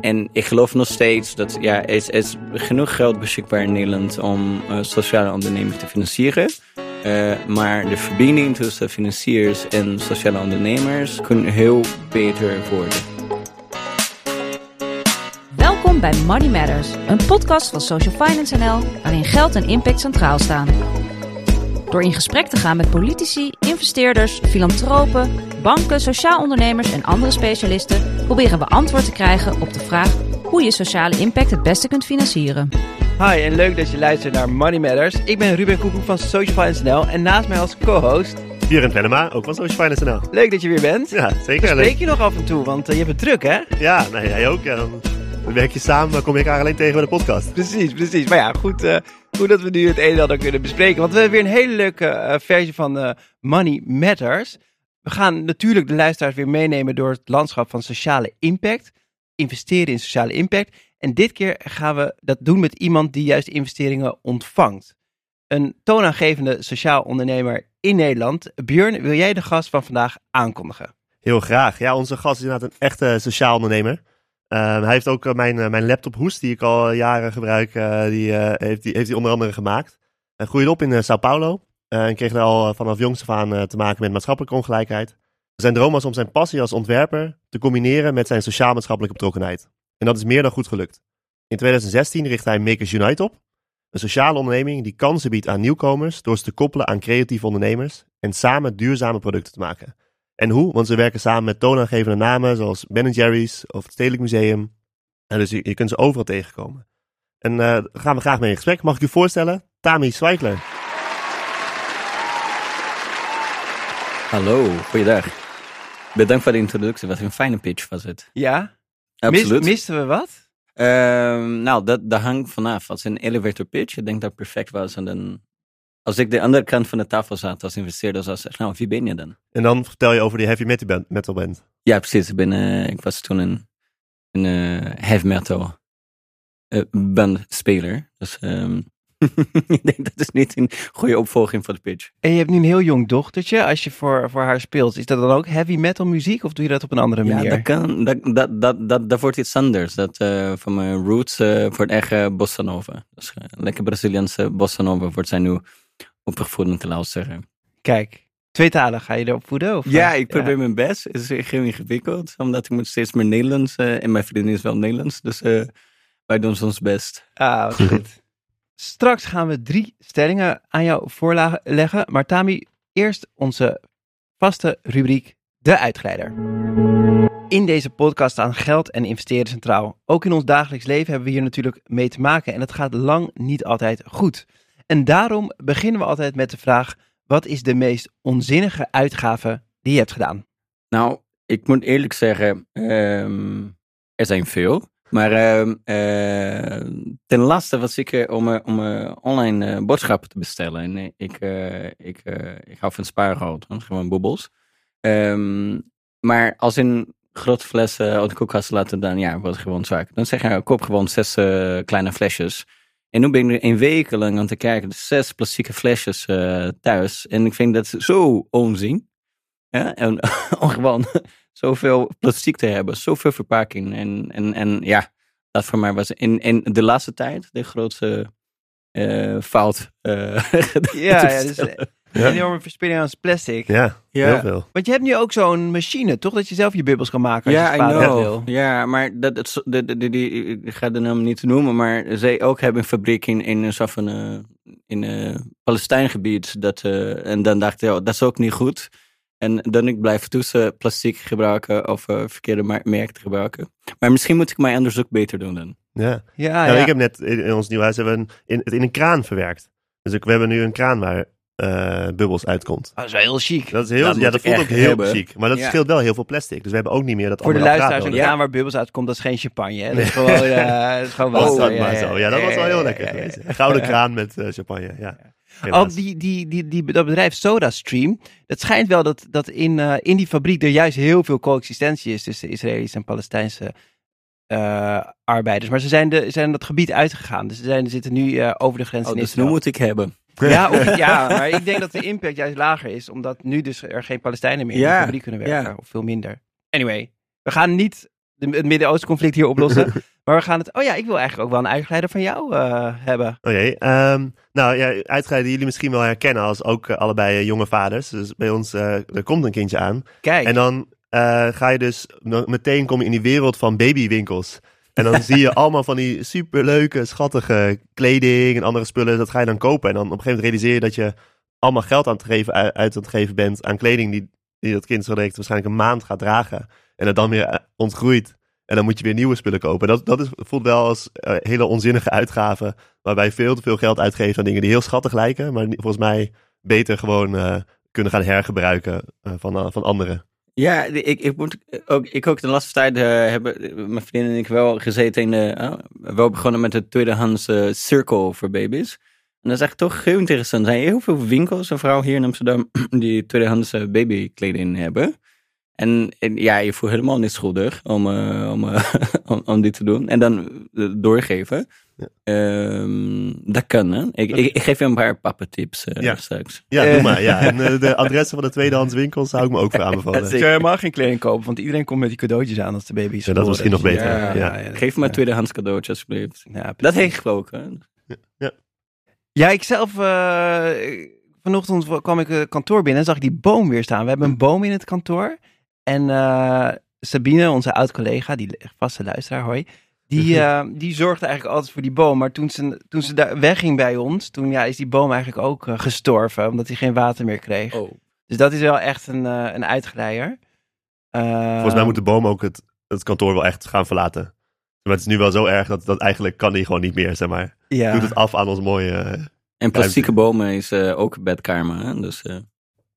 En ik geloof nog steeds dat ja, er, is, is genoeg geld beschikbaar in Nederland om uh, sociale ondernemingen te financieren. Uh, maar de verbinding tussen financiers en sociale ondernemers kunnen heel beter worden. Welkom bij Money Matters, een podcast van Social Finance NL waarin geld en impact centraal staan. Door in gesprek te gaan met politici, investeerders, filantropen, banken, sociaal ondernemers en andere specialisten proberen we antwoord te krijgen op de vraag hoe je sociale impact het beste kunt financieren. Hi en leuk dat je luistert naar Money Matters. Ik ben Ruben Koekoek van Social Finance NL en naast mij als co-host... Jurend Venema, ook van Social Finance NL. Leuk dat je weer bent. Ja, zeker. Spreek je nog af en toe, want uh, je hebt het druk hè? Ja, nee, jij ook. Ja, dan werk je samen, dan kom ik eigenlijk alleen tegen bij de podcast. Precies, precies. Maar ja, goed, uh, goed dat we nu het een en ander kunnen bespreken. Want we hebben weer een hele leuke uh, versie van Money Matters... We gaan natuurlijk de luisteraars weer meenemen door het landschap van sociale impact. Investeren in sociale impact. En dit keer gaan we dat doen met iemand die juist investeringen ontvangt. Een toonaangevende sociaal ondernemer in Nederland. Björn, wil jij de gast van vandaag aankondigen? Heel graag. Ja, onze gast is inderdaad een echte sociaal ondernemer. Uh, hij heeft ook mijn, uh, mijn laptop Hoest, die ik al jaren gebruik, die, heeft, die, heeft hij onder andere gemaakt. Hij groeide op in Sao Paulo. Uh, en kreeg al vanaf jongs af aan uh, te maken met maatschappelijke ongelijkheid. Zijn droom was om zijn passie als ontwerper te combineren met zijn sociaal-maatschappelijke betrokkenheid. En dat is meer dan goed gelukt. In 2016 richtte hij Makers Unite op. Een sociale onderneming die kansen biedt aan nieuwkomers door ze te koppelen aan creatieve ondernemers en samen duurzame producten te maken. En hoe? Want ze werken samen met toonaangevende namen zoals Ben Jerry's of het Stedelijk Museum. En dus je, kunt ze overal tegenkomen. En daar gaan we graag mee in gesprek. Mag ik u voorstellen? Tami Zweigler. Hallo, goeiedag. Bedankt voor de introductie. Wat een fijne pitch was het. Ja? Absoluut. Mis, misten we wat? Uh, nou, dat, dat hangt vanaf. Als een elevator pitch, ik denk dat het perfect was. En dan, als ik de andere kant van de tafel zat als investeerder, zou ik zeggen, nou, wie ben je dan? En dan vertel je over die heavy metal band. Ja, precies. Ik, ben, uh, ik was toen een, een uh, heavy metal uh, bandspeler. Dus um, ik denk dat is niet een goede opvolging voor de pitch. En je hebt nu een heel jong dochtertje. Als je voor, voor haar speelt, is dat dan ook heavy metal muziek of doe je dat op een andere manier? Ja, dat kan. Dat, dat, dat, dat, dat wordt iets anders. Dat uh, van mijn roots uh, voor het eigen bossa nova. Dus uh, lekker Braziliaanse bossa nova wordt zij nu opgevoed te luisteren. Kijk, twee talen ga je erop voeden? Of? Ja, ik probeer ja. mijn best. Het is heel ingewikkeld, omdat ik moet steeds meer Nederlands. en mijn vriendin is wel Nederlands, dus wij doen ons best. Ah, goed. Straks gaan we drie stellingen aan jou voorleggen. Maar Tami, eerst onze vaste rubriek De Uitgeleider. In deze podcast staan geld en investeren centraal. Ook in ons dagelijks leven hebben we hier natuurlijk mee te maken en het gaat lang niet altijd goed. En daarom beginnen we altijd met de vraag: wat is de meest onzinnige uitgave die je hebt gedaan? Nou, ik moet eerlijk zeggen, um, er zijn veel. Maar uh, uh, ten laatste was ik uh, om, om online boodschappen te bestellen. En ik, ik, ik hou van spaargeld, gewoon boebels. Um, maar als in grote flessen uit de koelkast laten, dan ja, wordt gewoon zaak. Dan zeg je, koop gewoon zes kleine flesjes. En nu ben ik er een week lang aan te kijken. Dus zes plastieke flesjes thuis. En ik vind dat zo onzin. Ja, en gewoon zoveel plastic te hebben, zoveel verpakking. En, en, en ja, dat voor mij was in, in de laatste tijd de grootste uh, fout. Uh, ja, ja, dus een enorme verspilling aan plastic. Ja, ja, heel veel. Want je hebt nu ook zo'n machine, toch? Dat je zelf je bubbels kan maken. Ja, I know. Ja, maar dat, dat, de, de, die, ik ga de naam niet noemen, maar zij ook hebben een fabriek in, in een soort van uh, in een Palestijngebied. Dat, en dan dacht ik, oh, dat is ook niet goed. En dan ik blijf tussen plastic gebruiken of uh, verkeerde merken gebruiken. Maar misschien moet ik mijn onderzoek beter doen dan. Ja, ja, ja. ja. ik heb net in ons nieuw huis hebben we een, in, het in een kraan verwerkt. Dus ik, we hebben nu een kraan waar uh, bubbels uitkomt. Dat is wel heel chic. Dat is heel, dat ja, dat voelt ook heel hebben. chic. Maar dat ja. scheelt wel heel veel plastic. Dus we hebben ook niet meer dat Voor de luisteraars, een kraan waar bubbels uitkomt, dat is geen champagne. Hè? Dat is gewoon, uh, dat is gewoon water. Oh, dat maar zo. Ja, dat was wel heel lekker geweest. Gouden kraan met uh, champagne, ja. Al die, die, die, die, dat bedrijf SodaStream, het schijnt wel dat, dat in, uh, in die fabriek er juist heel veel coexistentie is tussen Israëlische en Palestijnse uh, arbeiders. Maar ze zijn, de, zijn dat gebied uitgegaan. Dus ze zijn, zitten nu uh, over de grens oh, in dus nu moet ik hebben. Ja, of, ja, maar ik denk dat de impact juist lager is, omdat nu dus er geen Palestijnen meer ja, in de fabriek kunnen werken, ja. of veel minder. Anyway, we gaan niet het Midden-Oosten conflict hier oplossen. maar we gaan het... Oh ja, ik wil eigenlijk ook wel een uitgeleider van jou eh, hebben. Oké, ehm, nou ja, uitgeleide die jullie misschien wel herkennen als ook eh, allebei eh, jonge vaders. Dus bij ons, eh, er komt een kindje aan. Kijk. En dan ga je dus me- meteen komen in die wereld van babywinkels. En dan zie je allemaal van die superleuke, schattige kleding en andere spullen. Dat ga je dan kopen. En dan op een gegeven moment realiseer je dat je allemaal geld aan het geven, uit uit aan het geven bent aan kleding die, die dat kind zo direct waarschijnlijk een maand gaat dragen. En dat dan weer eh, ontgroeit. En dan moet je weer nieuwe spullen kopen. Dat, dat is, voelt wel als eh, hele onzinnige uitgaven. Waarbij veel te veel geld uitgeeft aan dingen die heel schattig lijken. Maar volgens mij beter gewoon eh, kunnen gaan hergebruiken van, van anderen. Ja, ik, ik moet ook, ik ook de laatste tijd hebben mijn vriendin en ik wel gezeten in de, wel begonnen met de tweedehands eh, circle voor baby's. En dat is echt toch heel interessant. Er zijn heel veel winkels, en vooral hier in Amsterdam, die tweedehands eh, babykleding hebben. En, en ja, je voelt helemaal niet schuldig om, eh, om, eh, om, om dit te doen. En dan eh, doorgeven. Ja. Ehm, dat kan, hè? Ik, ik, ik geef je een paar pappentips eh Ja. straks. Ja, doe maar. Ja. En de adressen van de tweedehands winkels zou ik me ook voor Ik aanbevallen. zou helemaal geen kleding kopen, want iedereen komt met die cadeautjes aan als de baby is Ja, dat is misschien nog geboren. beter. Ja, Ja. ja, ja, Geef me een ja. tweedehands cadeautje, alsjeblieft. Ja, Dat heeft gesproken. Ja, ik zelf... eh, vanochtend kwam ik het kantoor binnen en zag ik die boom weer staan. We hebben een boom in het kantoor. En eh, Sabine, onze oud-collega, die vaste luisteraar, hoi... Die, eh, die zorgde eigenlijk altijd voor die boom. Maar toen ze, toen ze daar wegging bij ons, toen ja, is die boom eigenlijk ook eh, gestorven. Omdat hij geen water meer kreeg. Oh. Dus dat is wel echt een, eh een uitgeleider. Eh, Volgens mij moet de boom ook het, het kantoor wel echt gaan verlaten. Maar het is nu wel zo erg dat, dat eigenlijk kan die gewoon niet meer, zeg maar. ja. Doet het af aan ons mooie... En plastieke bomen is eh, ook bedkarma. Hè? Dus eh,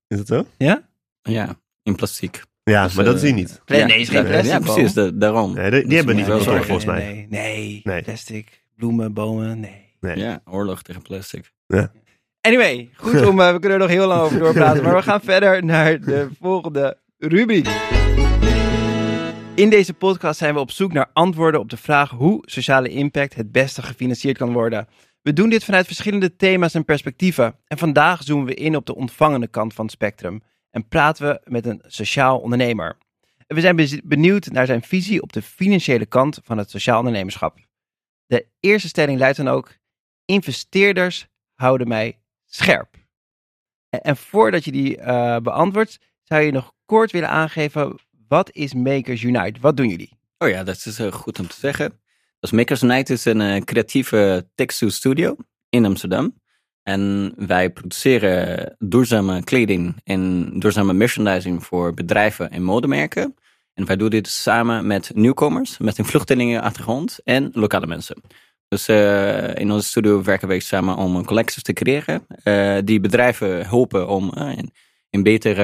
is het zo? ja, in plastic. Ja, Dus, maar dat eh, is hier niet. Ja, nee, is geen ja, plastic Ja, precies. da- daarom. Nee, die, die hebben we niet kantoor, zorgen. volgens mij. Nee, nee, Nee. plastic, bloemen, bomen, nee. Nee. Ja, oorlog tegen plastic. Anyway, goed om, eh, we kunnen er nog heel lang over doorpraten, maar we gaan verder naar de volgende rubriek. In deze podcast zijn we op zoek naar antwoorden op de vraag hoe sociale impact het beste gefinancierd kan worden. We doen dit vanuit verschillende thema's en perspectieven. En vandaag zoomen we in op de ontvangende kant van het spectrum en praten we met een sociaal ondernemer. We zijn benieuwd naar zijn visie op de financiële kant van het sociaal ondernemerschap. De eerste stelling luidt dan ook: investeerders houden mij scherp. En, voordat je die eh, beantwoordt, zou je nog kort willen aangeven: wat is Makers Unite? Wat doen jullie? Oh ja, dat is eh, goed om te zeggen. Dus Makers Night is een eh, creatieve textile studio in Amsterdam. En wij produceren duurzame kleding en duurzame merchandising voor bedrijven en modemerken. En wij doen dit samen met nieuwkomers, met een vluchtelingenachtergrond en lokale mensen. Dus eh, in onze studio werken wij samen om collecties te creëren eh, die bedrijven helpen om eh, een, betere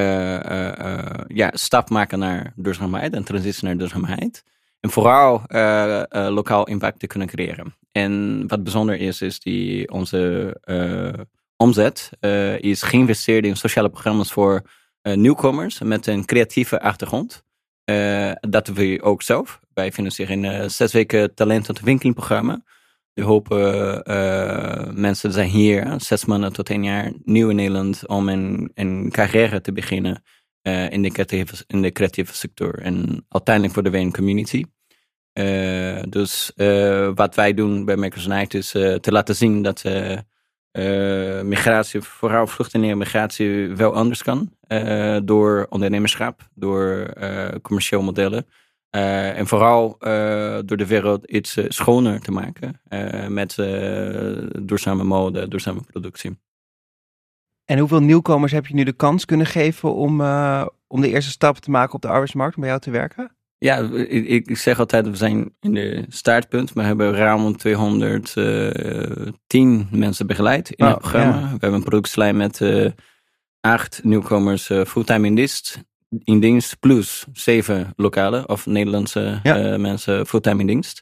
ja, stap maken naar duurzaamheid en transitie naar duurzaamheid. En vooral eh, eh, lokaal impact te kunnen creëren. En wat bijzonder is, is die onze eh, omzet is geïnvesteerd in sociale programma's voor nieuwkomers met een creatieve achtergrond. Dat we ook zelf. Wij financieren een zes weken talent ontwikkeling programma. We hopen mensen zijn hier, zes maanden tot een jaar, nieuw in Nederland, om een, een carrière te beginnen eh, in, de creatieve, in de sector. En uiteindelijk worden we een community. Eh, dus eh, wat wij doen bij Makers Night is te laten zien dat migratie, vooral vluchtelingenmigratie, wel anders kan. door ondernemerschap, door commercieel modellen. En vooral door de wereld iets schoner te maken. met duurzame mode, duurzame productie. En hoeveel nieuwkomers heb je nu de kans kunnen geven om, eh, om de eerste stap te maken op de arbeidsmarkt, om bij jou te werken? Ja, ik, ik zeg altijd, we zijn in de startpunt. We hebben ruim 210 mensen begeleid in Oh, het programma. ja. We hebben een productielijn met eh, acht nieuwkomers eh, fulltime in dienst. In dienst plus zeven lokale of Nederlandse Ja. mensen fulltime in dienst.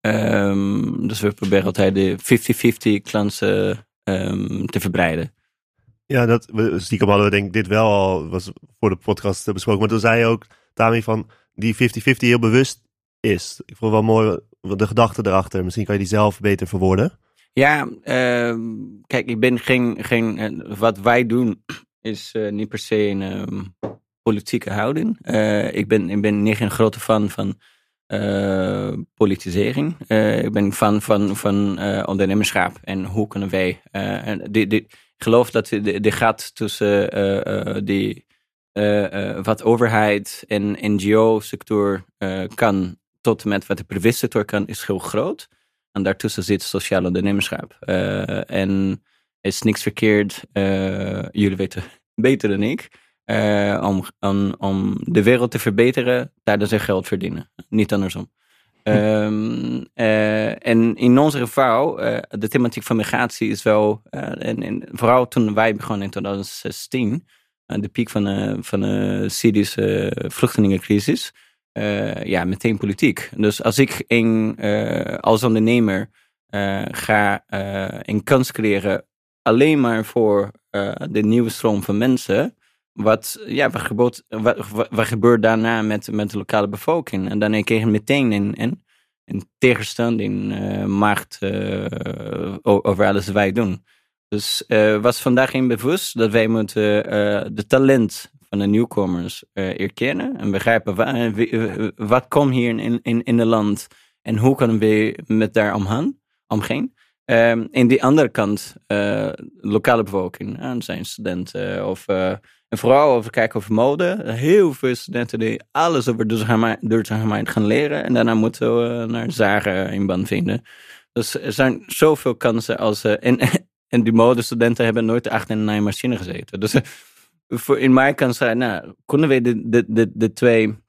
Ehm, dus we proberen altijd de 50-50 klanten ehm, te verbreiden. Ja, dat, stiekem hadden we denk ik dit wel al, was voor de podcast eh, besproken. Maar toen zei je ook, Tami, van die 50-50 heel bewust is. Ik vond het wel mooi wat de gedachte erachter. Misschien kan je die zelf beter verwoorden. Ja, ehm, kijk, ik ben geen. geen eh, wat wij doen is eh, niet per se een ehm, politieke houding. Eh, ik, ben, ik ben niet een grote fan van eh, politisering. Eh, ik ben fan van, van eh, ondernemerschap en hoe kunnen wij. eh, die, die, ik geloof dat de, de gaat tussen eh, eh, die, eh, wat overheid en NGO-sector kan tot en met wat de privésector kan, is heel groot. En daartussen zit sociaal ondernemerschap. En er is niks verkeerd, jullie weten beter dan ik, om, om, om de wereld te verbeteren tijdens er geld verdienen. Niet andersom. Ehm, eh, en in ons geval, eh, de thematiek van migratie is wel, eh, en, en vooral toen wij begonnen in 2016, aan de piek van van de Syrische vluchtelingencrisis, eh, ja, meteen politiek. Dus als ik eh, als ondernemer eh, ga eh, een kans creëren alleen maar voor eh, de nieuwe stroom van mensen, wat, ja, wat, gebeurt, wat, gebeurt daarna met, met de lokale bevolking? En dan kreeg je meteen een, een, tegenstand in eh, macht eh, over alles wat wij doen. Dus eh was vandaag in bewust dat wij moeten de talent van de nieuwkomers erkennen en begrijpen wat komt hier in, in, in het land en hoe kunnen we met daar omgaan, omgaan. Ehm, en die andere kant, lokale bevolking, uh, zijn studenten of en vooral over kijken over mode. Heel veel studenten die alles over duurzaamheid, gaan leren en daarna moeten we naar zagen in band vinden. Dus er zijn zoveel kansen als eh, en, en die modestudenten hebben nooit achter een naaimachine gezeten. Dus eh, voor, in mij kan zijn, nou, kunnen we de, de, de, de twee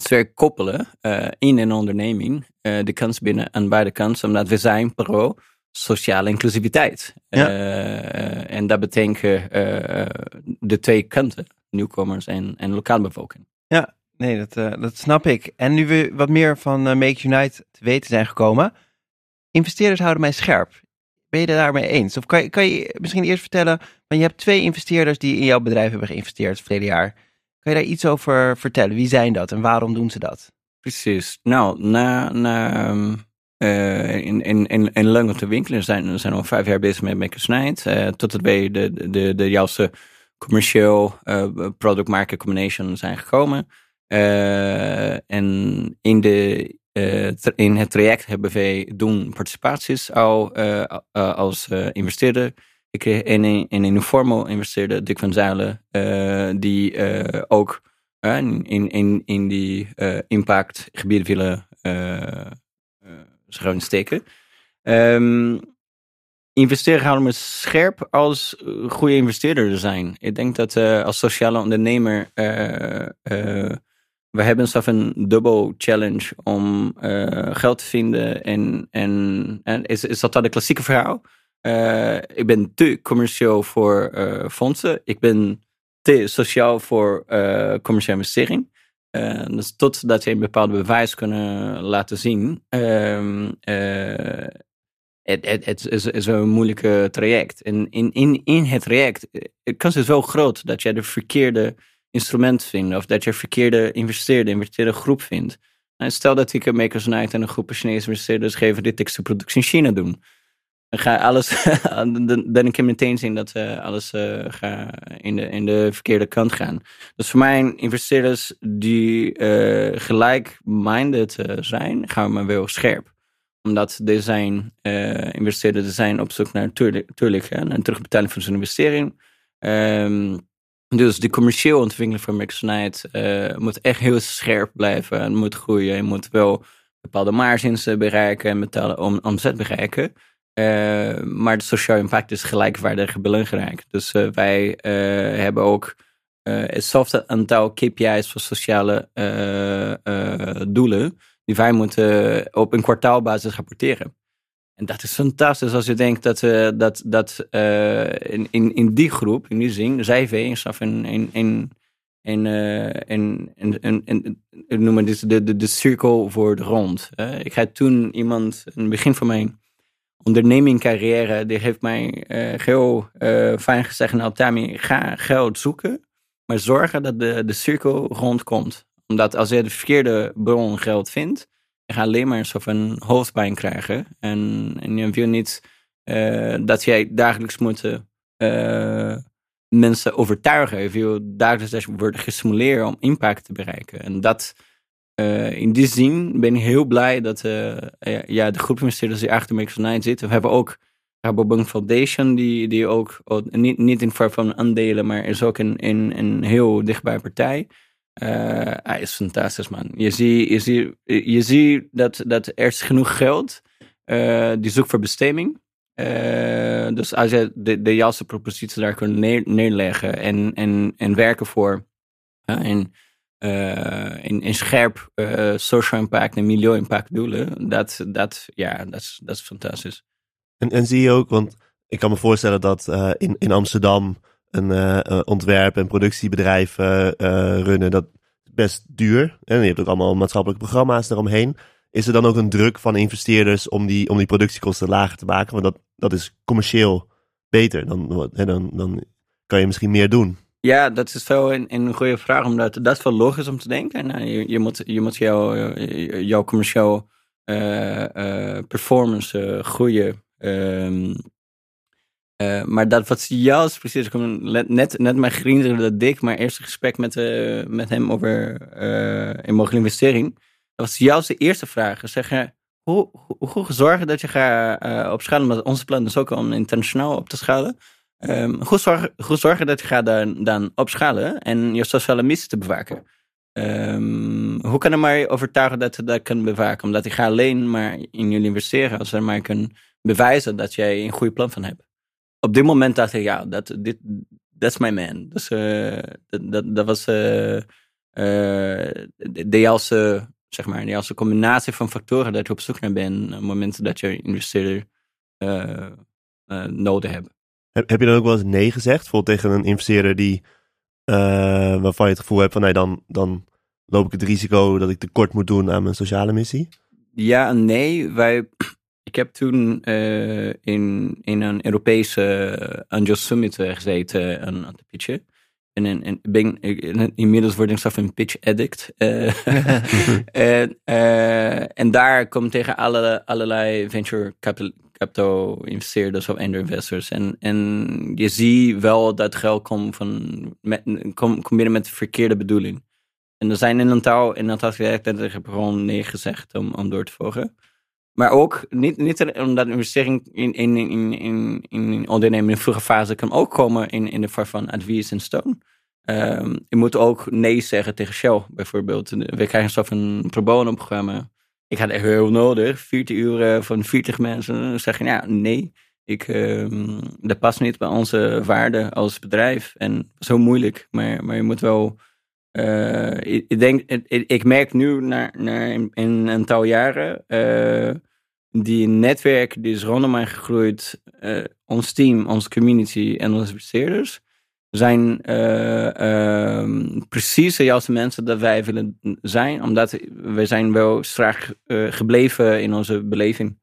twee koppelen eh, in een onderneming, eh, de kans binnen aan beide kanten, omdat we zijn pro sociale inclusiviteit. Ja. Eh, en dat betekent eh, de twee kanten, nieuwkomers en, en lokale bevolking. Nee, dat, eh, dat snap ik. En nu we wat meer van Make Unite te weten zijn gekomen, investeerders houden mij scherp. Ben je het daarmee eens? Of kan je, kan je misschien eerst vertellen, want je hebt twee investeerders die in jouw bedrijf hebben geïnvesteerd het verleden jaar. Kan je daar iets over vertellen? Wie zijn dat en waarom doen ze dat? Precies. Nou, na, na ehm, eh, in, in, in, in lang de winkelen zijn zijn al vijf jaar bezig met Make a Snijdt. eh totdat wij de, de, de juiste commercieel eh, product market combination zijn gekomen. En in, de, in het traject hebben wij doen participaties al als investeerder. Ik kreeg een, een, een informal investeerder, Dick van Zuilen, die ook in, in, in, in die impactgebieden willen gaan steken. Ehm investeren houden me scherp als eh, goede investeerder zijn. Ik denk dat eh, als sociale ondernemer eh, we hebben zelf een dubbel challenge om geld te vinden. En, en, en is, is dat dan de klassieke verhaal? Ik ben te commercieel voor fondsen. Ik ben te sociaal voor commerciële investering. Eh, dus totdat je een bepaald bewijs kunnen laten zien. ehm, eh, het, het, het is, is een moeilijke traject. En in, in, in het traject, eh, de kans is wel groot dat je de verkeerde instrument vindt. Of dat je verkeerde investeerder, investeerde groep vindt. En stel dat ik een Makers Night en een groep Chinese investeerders geven die textielproductie in China doen. Ga alles, dan, je meteen zien dat eh, alles eh, ga in, de, in de verkeerde kant gaan. Dus voor mij investeerders die eh gelijk-minded zijn, gaan we wel scherp. Omdat deze zijn, investeerders zijn op zoek naar tuurlijk, tuurlijk hè, een terugbetaling van zijn investering. Ehm, dus de commerciële ontwikkeling van uh, moet echt heel scherp blijven en moet groeien. Je moet wel bepaalde margins bereiken en betalen om omzet bereiken. Uh, maar de sociale impact is gelijkwaardig belangrijk. Dus uh, wij uh, hebben ook hetzelfde aantal KPI's voor sociale doelen die wij moeten op een kwartaalbasis rapporteren. En dat is fantastisch als je denkt dat, dat, dat in, in, in die groep, in die zin, zij wees of in, in, in, in, in noem dit, de, de, de cirkel voor de rond. ik had toen iemand, in het begin van mijn ondernemingcarrière, die heeft mij heel fijn gezegd, nou Tami, ga geld zoeken, maar zorgen dat de, de cirkel rondkomt. Omdat als je de verkeerde bron geld vindt, je gaat alleen maar een soort van hoofdpijn krijgen. En, en je wil niet uh, dat jij dagelijks moet mensen overtuigen. Je wil dagelijks dat je wordt gestimuleerd om impact te bereiken. En dat in die zin ben ik heel blij dat ja, de groep investeerders die achter Microsoft 9 zitten. We hebben ook Rabobank Foundation, die, die ook niet, niet in vorm van aandelen, maar is ook een, een, een heel dichtbij partij. hij is fantastisch, man. Je ziet, je ziet, je ziet dat, dat er is genoeg geld die zoekt voor bestemming. dus als je de, de juiste propositie daar kunt neerleggen en, en, en werken voor en in, in scherp uh, social impact en milieu impact doelen, dat, dat, ja, dat, is, dat is fantastisch. En, en zie je ook, want ik kan me voorstellen dat uh, in, in Amsterdam een ontwerp- en productiebedrijf runnen, dat best duur. En je hebt ook allemaal maatschappelijke programma's eromheen. Is er dan ook een druk van investeerders om die, om die productiekosten lager te maken? Want dat, dat is commercieel beter. Dan, dan, dan kan je misschien meer doen. Ja, dat is wel een, een goede vraag, omdat dat wel logisch om te denken. Nou, je, moet, je moet jouw, jouw commercieel uh, performance groeien. Um, maar dat wat juist precies, net, net mijn vrienden dat dik, maar eerste gesprek met, met hem over in mogelijke investering. Dat was juist de eerste vraag. Zeggen, hoe, hoe, hoe zorgen dat je gaat opschalen, met onze plan is ook om internationaal op te schalen. Um, goed, zorgen, goed zorgen dat je gaat dan, opschalen en je sociale missie te bewaken. Um, hoe kan je maar overtuigen dat je dat kan bewaken? Omdat je gaat alleen maar in jullie investeren als je maar kan bewijzen dat jij een goede plan van hebt. Op dit moment dacht ik, ja, dat dit, that's my man. Dus uh, dat, dat, was uh, uh, de, juiste, zeg maar, combinatie van factoren dat je op zoek naar bent op het moment dat je investeerder nodig hebt. Heb, heb je dan ook wel eens nee gezegd? Bijvoorbeeld tegen een investeerder die, uh, waarvan je het gevoel hebt van nee, dan, dan loop ik het risico dat ik tekort moet doen aan mijn sociale missie? Ja en nee. Wij, ik heb toen uh, in, in een Europese Angel Summit uh, gezeten aan, te pitchen. En, en, en ben, inmiddels word ik zelf een pitch addict. en, en daar komt tegen alle, allerlei venture capital, capital investeerders of angel investors. En, en je ziet wel dat geld komt van met, kom, binnen met de verkeerde bedoeling. En er zijn in een taal, in een taal gezegd dat ik gewoon nee gezegd om, om door te volgen. Maar ook niet, niet omdat investering in, in, in, in, in ondernemen in een vroege fase kan ook komen in, in de vorm van advies en steun. Um, je moet ook nee zeggen tegen Shell bijvoorbeeld. We krijgen zo een pro bono programma ik had echt heel nodig, 40 uur van 40 mensen. Dan zeg je, ja, nee, ik, uh, dat past niet bij onze waarden als bedrijf. En zo moeilijk, maar, maar je moet wel. Uh, ik, denk, ik, merk nu naar, naar in, een aantal jaren. Uh, die netwerk die is rondom mij gegroeid. Ons team, onze community en onze investeerders zijn uh, precies de juiste mensen dat wij willen zijn. Omdat we zijn wel strak uh, gebleven in onze beleving.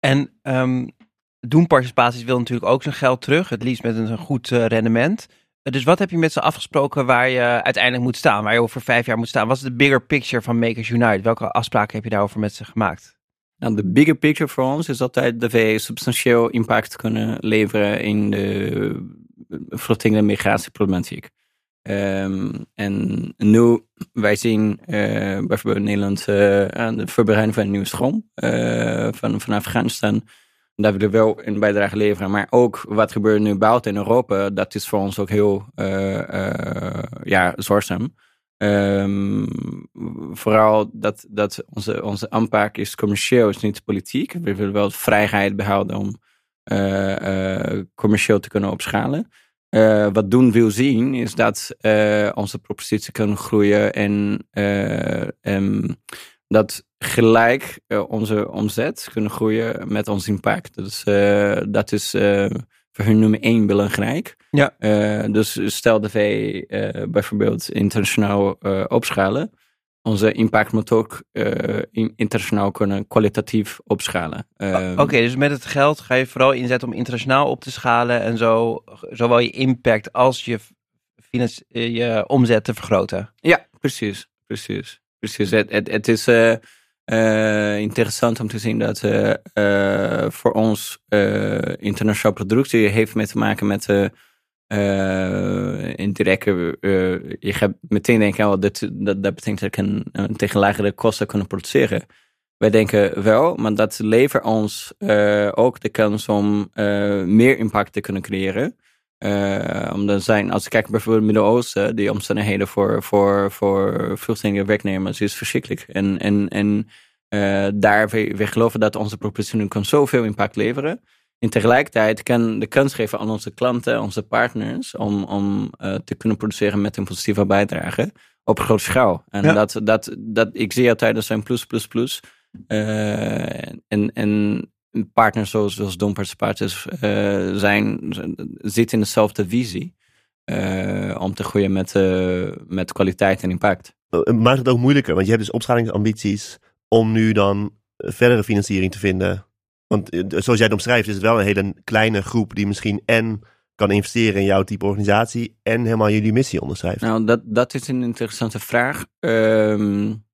En um, doen participaties wil natuurlijk ook zijn geld terug. Het liefst met een goed uh, rendement. Dus wat heb je met ze afgesproken waar je uiteindelijk moet staan? Waar je over vijf jaar moet staan? Wat is de bigger picture van Makers Unite? Welke afspraken heb je daarover met ze gemaakt? Nou, de bigger picture voor ons is altijd dat wij substantieel impact kunnen leveren in de vluchtelingen- en migratieproblematiek. Um, en nu, wij zien uh, bijvoorbeeld Nederland uh, aan de voorbereiding van een nieuwe stroom uh, van, van Afghanistan. Dat we er wel een bijdrage leveren. Maar ook wat gebeurt nu buiten in Europa, dat is voor ons ook heel ja, zorgzaam. Um, vooral dat, dat onze, onze aanpak is commercieel, is niet politiek. We willen wel vrijheid behouden om commercieel te kunnen opschalen. Uh, wat Doen wil zien is dat onze propositie kan groeien en um, dat gelijk onze omzet kunnen groeien met ons impact. Dus dat is voor hun nummer één belangrijk. Ja. dus stel dat wij bijvoorbeeld internationaal opschalen onze impact moet ook uh, internationaal kunnen kwalitatief opschalen. Uh, Oké, okay, dus met het geld ga je vooral inzetten om internationaal op te schalen en zo zowel je impact als je, je omzet te vergroten. Ja, precies. Precies. precies. Het, het, het is uh, interessant om te zien dat voor ons internationale productie heeft mee te maken met uh, in uh, je gaat meteen denken, oh, dat, dat, dat betekent dat ik een, tegen lagere kosten kunnen produceren. Wij denken wel, maar dat levert ons uh, ook de kans om meer impact te kunnen creëren. omdat zijn, als ik kijk bijvoorbeeld het Midden-Oosten, die omstandigheden voor, voor, voor vluchtelingen werknemers is verschrikkelijk. En, en, en daar, we geloven dat onze propositie kan zoveel impact leveren. En tegelijkertijd kan de kans geven aan onze klanten, onze partners, om, om uh, te kunnen produceren met een positieve bijdrage op grote schaal. En Ja. dat, dat, dat, ik zie altijd dat zijn plus, plus, plus. Uh, en, en partners zoals, zoals Don Participaties uh, zijn, zitten in dezelfde visie. Om te groeien met, met kwaliteit en impact. Maakt het ook moeilijker, want je hebt dus opschalingsambities om nu dan verdere financiering te vinden want eh, zoals jij het omschrijft, is het wel een hele kleine groep die misschien en kan investeren in jouw type organisatie en helemaal jullie missie onderschrijft. Nou, dat, dat is een interessante vraag. Um,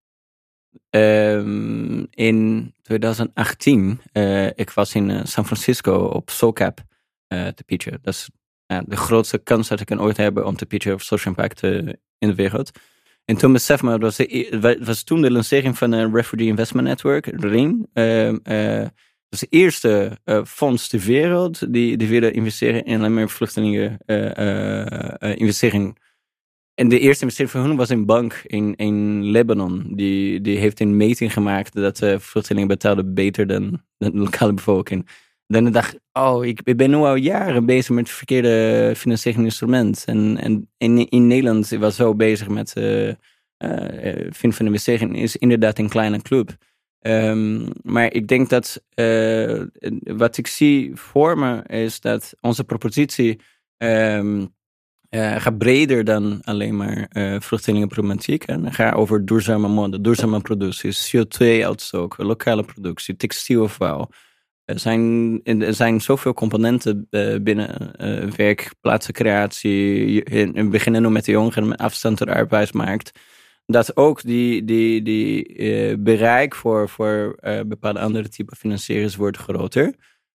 um, in 2018, uh, ik was in uh, San Francisco op SoCap te pitchen. Dat is de grootste kans dat ik kan ooit hebben om te pitchen over social impact in de wereld. En toen besef me, dat was, de, was toen de lancering van een Refugee Investment Network, RIN. Is de eerste uh, fonds ter wereld die, die willen investeren in alleen vluchtelingen uh, uh, investering. En de eerste investering van hun was een bank in, in Libanon. Die, die heeft een meting gemaakt dat uh, vluchtelingen betaalden beter dan, de lokale bevolking. Dan dacht ik, oh, ik, ben nu al jaren bezig met het verkeerde financiële instrument. En, en in, in Nederland was zo bezig met uh, vinden van investeringen. is inderdaad een kleine club. Um, maar ik denk dat uh, wat ik zie voor me is dat onze propositie um, uh, gaat breder dan alleen maar uh, vluchtelingenproblematiek. En gaat over duurzame mode, duurzame productie, CO2-uitstoot, lokale productie, textielafval. Er zijn, er zijn zoveel componenten binnen werkplaatsencreatie. We beginnen nu met de jongeren met afstand tot de arbeidsmarkt dat ook die, die, die uh, bereik voor, voor uh, bepaalde andere type financiers wordt groter.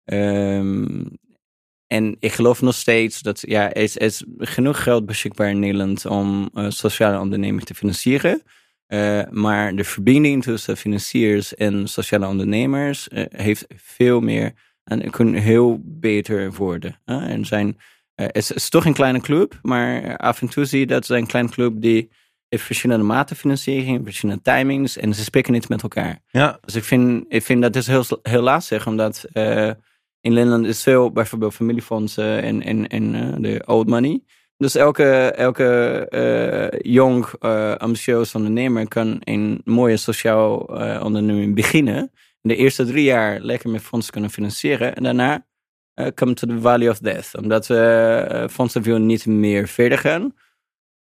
Um, en ik geloof nog steeds dat ja, er is, is genoeg geld beschikbaar in Nederland om uh, sociale ondernemingen te financieren. maar de verbinding tussen financiers en sociale ondernemers heeft veel meer en kunnen heel beter worden. en zijn, het is, is toch een kleine club, maar af en toe zie je dat zijn een kleine club die heeft verschillende maten financiering, verschillende timings en ze spreken niet met elkaar. Ja. Dus ik vind, ik vind dat is heel, heel lastig, omdat uh, in Nederland is veel bijvoorbeeld familiefondsen en, en, en uh, de old money. Dus elke, elke uh, jong, ambitieus ondernemer kan een mooie sociaal onderneming beginnen. In de eerste drie jaar lekker met fondsen kunnen financieren en daarna come to the valley of death. Omdat fondsen willen niet meer verder gaan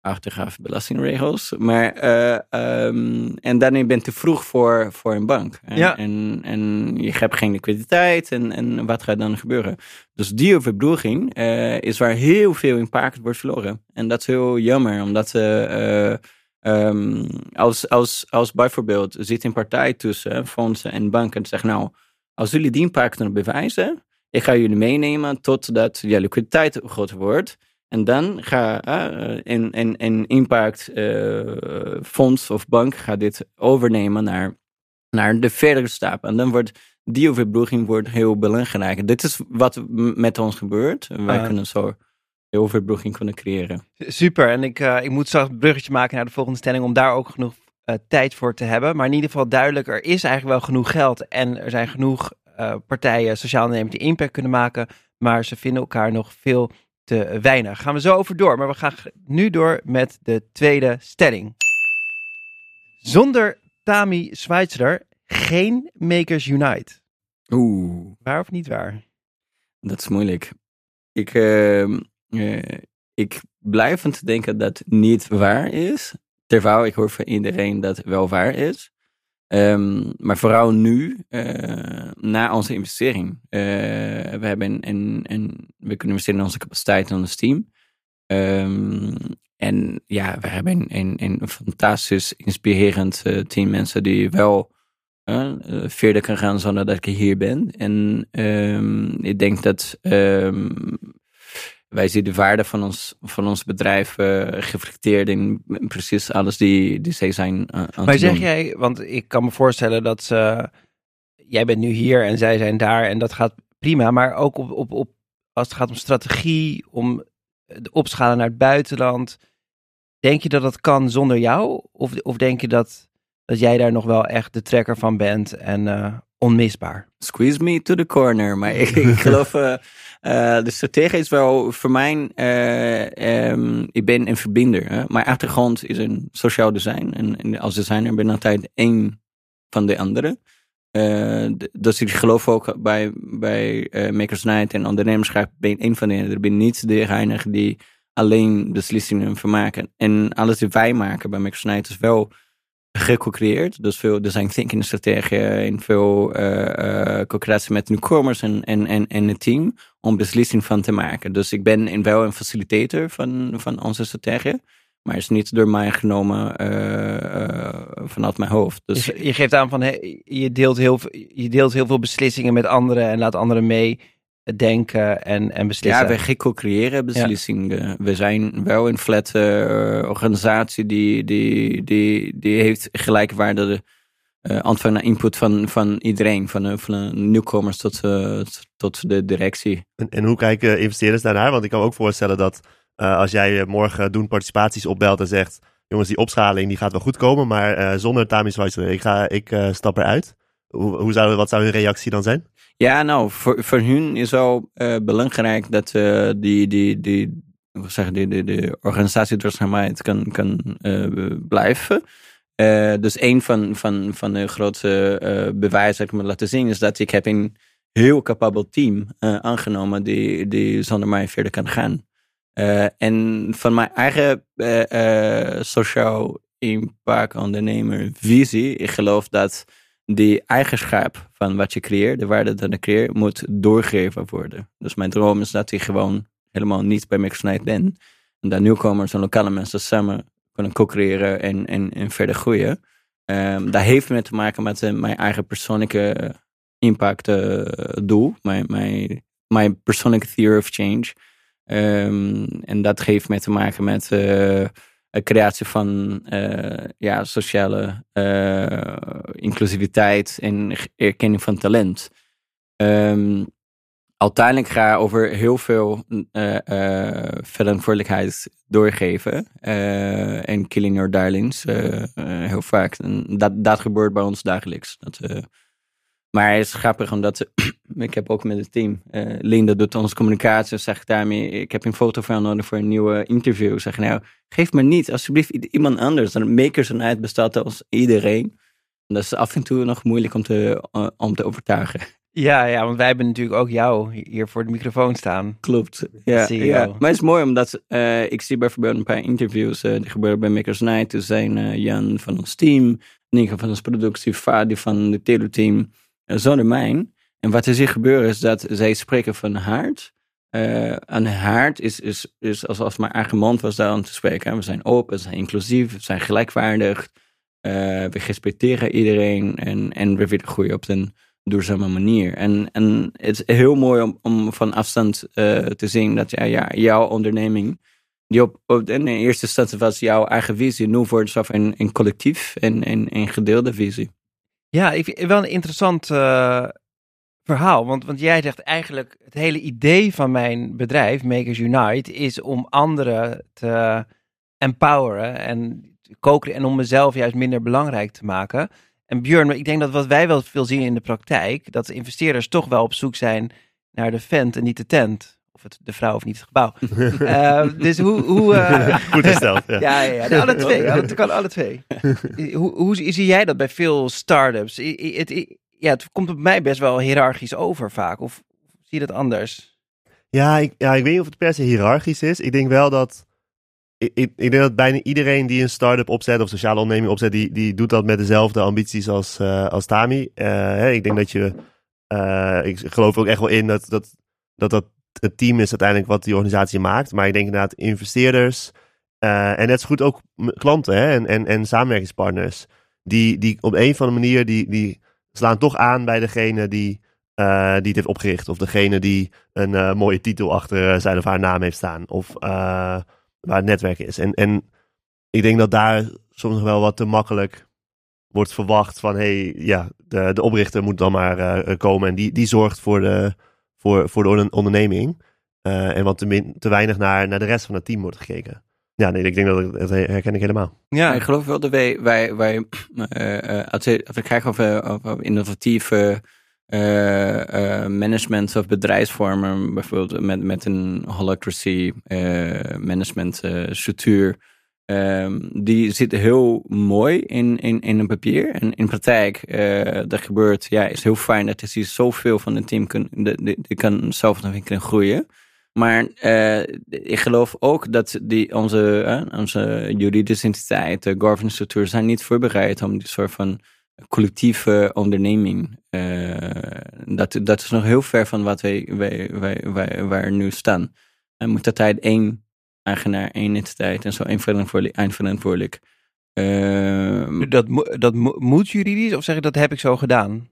achtergave belastingregels. Maar, uh, um, en daarna ben je te vroeg voor, voor een bank. En, ja. en, en je hebt geen liquiditeit. En, en wat gaat dan gebeuren? Dus die overbrugging uh, is waar heel veel impact wordt verloren. En dat is heel jammer, omdat uh, um, als, als, als bijvoorbeeld zit een partij tussen fondsen en banken en zegt nou, als jullie die impact kunnen bewijzen, ik ga jullie meenemen totdat je liquiditeit groter wordt. En dan ga uh, een, een, een impact uh, fonds of bank gaat dit overnemen naar, naar de verdere stap. En dan wordt die overbrugging wordt heel belangrijk. Dit is wat met ons gebeurt. Wij Ah. kunnen zo de overbrugging kunnen creëren. Super. En ik, uh, ik moet straks een bruggetje maken naar de volgende stelling om daar ook genoeg uh, tijd voor te hebben. Maar in ieder geval duidelijk, er is eigenlijk wel genoeg geld en er zijn genoeg uh, partijen, sociaal ondernemers die impact kunnen maken. Maar ze vinden elkaar nog veel te weinig. Gaan we zo over door. Maar we gaan nu door met de tweede stelling. Zonder Tami Schweitzer geen Makers Unite. Oeh. Waar of niet waar? Dat is moeilijk. Ik, uh, uh, ik blijf van te denken dat niet waar is. Terwijl ik hoor van iedereen dat wel waar is. Um, maar vooral nu, uh, na onze investering. Uh, we, hebben een, een, we kunnen investeren in onze capaciteit en ons team. Um, en ja, we hebben een, een, een fantastisch, inspirerend uh, team mensen die wel verder kan gaan zonder dat ik hier ben. En um, ik denk dat wij zien de waarde van ons, van ons bedrijf uh, geflecteerd in precies alles die, die zij zijn uh, aan Maar zeg jij, want ik kan me voorstellen dat ze, jij bent nu hier en zij zijn daar en dat gaat prima, maar ook op, op, op, als het gaat om strategie, om de opschalen naar het buitenland, denk je dat dat kan zonder jou? Of, of denk je dat, dat jij daar nog wel echt de trekker van bent en uh, onmisbaar? Squeeze me to the corner, maar ik, ik geloof... Uh, de strategie is wel voor mij, uh, um, ik ben een verbinder. Hè? Mijn achtergrond is een sociaal design. En, en als designer ben ik altijd één van de anderen. Uh, dus ik geloof ook bij, bij Makers Night en ondernemerschap ben één van de Ik ben niet degene die alleen beslissingen vermaken. En alles die wij maken bij Makers Night is wel gecreëerd. Dus veel design thinking strategieën en veel uh, co-creatie met nieuwkomers en, en, en, en het team om beslissing van te maken. Dus ik ben in wel een facilitator van, van onze strategie. Maar is niet door mij genomen uh, vanuit mijn hoofd. Dus je, je geeft aan van je, deelt heel, je deelt heel veel beslissingen met anderen en laat anderen mee denken en, en beslissen. Ja, we co-creëren beslissingen. We zijn wel een flat uh, organisatie die, die, die, die heeft gelijkwaardige uh, antwoord naar input van, van iedereen. Van, uh, van nieuwkomers tot, uh, tot de directie. En, en hoe kijken investeerders daarnaar? Want ik kan me ook voorstellen dat als jij morgen doen participaties opbelt en zegt... jongens, die opschaling die gaat wel goed komen, maar zonder Tamis Weissler, ik, ga, ik stap eruit. Hoe, hoe zou, wat zou hun reactie dan zijn? Ja, nou, voor, voor hun is wel uh, belangrijk dat uh, die, die, die, zeggen, die, die, die organisatieduurzaamheid kan, kan uh, blijven. dus een van, van, van de grootste bewijzen dat ik me laten zien is dat ik heb een heel capabel team aangenomen die, die zonder mij verder kan gaan. en van mijn eigen sociaal impact ondernemer visie, ik geloof dat die eigenschap van wat je creëert, de waarde dat je creëert, moet doorgegeven worden. Dus mijn droom is dat ik gewoon helemaal niet bij Mixnight ben. En dat nieuwkomers en lokale mensen samen kunnen co-creëren en, en, en verder groeien. Um, dat heeft met te maken met uh, mijn eigen persoonlijke impact uh, doel. Mijn, mijn, persoonlijke theory of change. Um, en dat heeft met te maken met... creatie van uh, ja, sociale uh, inclusiviteit en erkenning van talent. Um, uiteindelijk ga ik over heel veel verantwoordelijkheid doorgeven. en killing your darlings, heel vaak. Dat, dat gebeurt bij ons dagelijks. Dat, maar het is grappig omdat ik heb ook met het team. Uh, Linda doet onze communicatie. Zeg daarmee, ik heb een foto van nodig voor een nieuwe interview. Zeg nou, geef me niet alsjeblieft iemand anders. Dan makers en uit bestaat als iedereen. En dat is af en toe nog moeilijk om te, uh, om te overtuigen. Ja, ja, want wij hebben natuurlijk ook jou hier voor de microfoon staan. Klopt. Ja, ja. Maar het is mooi omdat uh, ik zie bijvoorbeeld een paar interviews uh, die gebeuren bij Makers Night. Er zijn uh, Jan van ons team, Nico van ons productie, Fadi van het teleteam zonder mijn. En wat er zich gebeurt is dat zij spreken van haard. Uh, haard is, is, is alsof mijn eigen mond was daar aan te spreken. We zijn open, we zijn inclusief, we zijn gelijkwaardig. Uh, we respecteren iedereen en, en we willen groeien op een duurzame manier. En, en het is heel mooi om, om van afstand uh, te zien dat ja, ja, jouw onderneming, die op, op in eerste instantie was jouw eigen visie, nu wordt het een, een collectief en een, een gedeelde visie. Ja, ik wel een interessant verhaal. Want, want jij zegt eigenlijk, het hele idee van mijn bedrijf, Makers Unite, is om anderen te empoweren en koken en om mezelf juist minder belangrijk te maken. En Björn, ik denk dat wat wij wel veel zien in de praktijk, dat investeerders toch wel op zoek zijn naar de vent en niet de tent of het de vrouw of niet het gebouw. uh, dus hoe... hoe uh... Goed gesteld. Ja, ja, ja, ja alle twee. Het kan alle twee. hoe, hoe zie jij dat bij veel start-ups? Ja, het komt op mij best wel hiërarchisch over vaak. Of zie je dat anders? Ja ik, ja, ik weet niet of het per se hiërarchisch is. Ik denk wel dat... Ik, ik, ik denk dat bijna iedereen die een start-up opzet of sociale onderneming opzet, die, die doet dat met dezelfde ambities als, uh, als Tami. Hè, ik denk dat je... ik geloof ook echt wel in dat, dat, dat dat het team is uiteindelijk wat die organisatie maakt. Maar ik denk inderdaad investeerders en net zo goed ook klanten hè, en, en, en samenwerkingspartners. Die, die op een of andere manier die, die slaan toch aan bij degene die eh, die het heeft opgericht. Of degene die een eh, mooie titel achter eh, zijn of haar naam heeft staan. Of waar het netwerk is. En, en ik denk dat daar soms nog wel wat te makkelijk wordt verwacht van... hey, ja, de, de oprichter moet dan maar komen. En die, die zorgt voor de, voor, voor de onder- onderneming. En wat te, min, te weinig naar, naar de rest van het team wordt gekeken. Ja, nee, ik denk dat ik, herken ik helemaal. Ja, Ik geloof wel dat wij, wij, wij eh, eh, als, we, als over, over innovatieve eh, management of bedrijfsvormen, bijvoorbeeld met, met een holacracy management structuur, ehm, die zit heel mooi in, in, in een papier. En in praktijk, dat gebeurt, ja, is heel fijn dat je zoveel van het team kan, de, de, kan zelf ontwikkelen en groeien. Maar eh, ik geloof ook dat die, onze, onze juridische entiteit, de governance structuur, zijn niet voorbereid om die soort van collectieve onderneming. eh, dat, dat is nog heel ver van wat wij, wij, wij, wij, waar nu staan. Er moet altijd één eigenaar, één entiteit en zo één verantwoordelijk. eindverantwoordelijk. Ehm, dat, dat mo- moet juridisch of zeg je dat heb ik zo gedaan?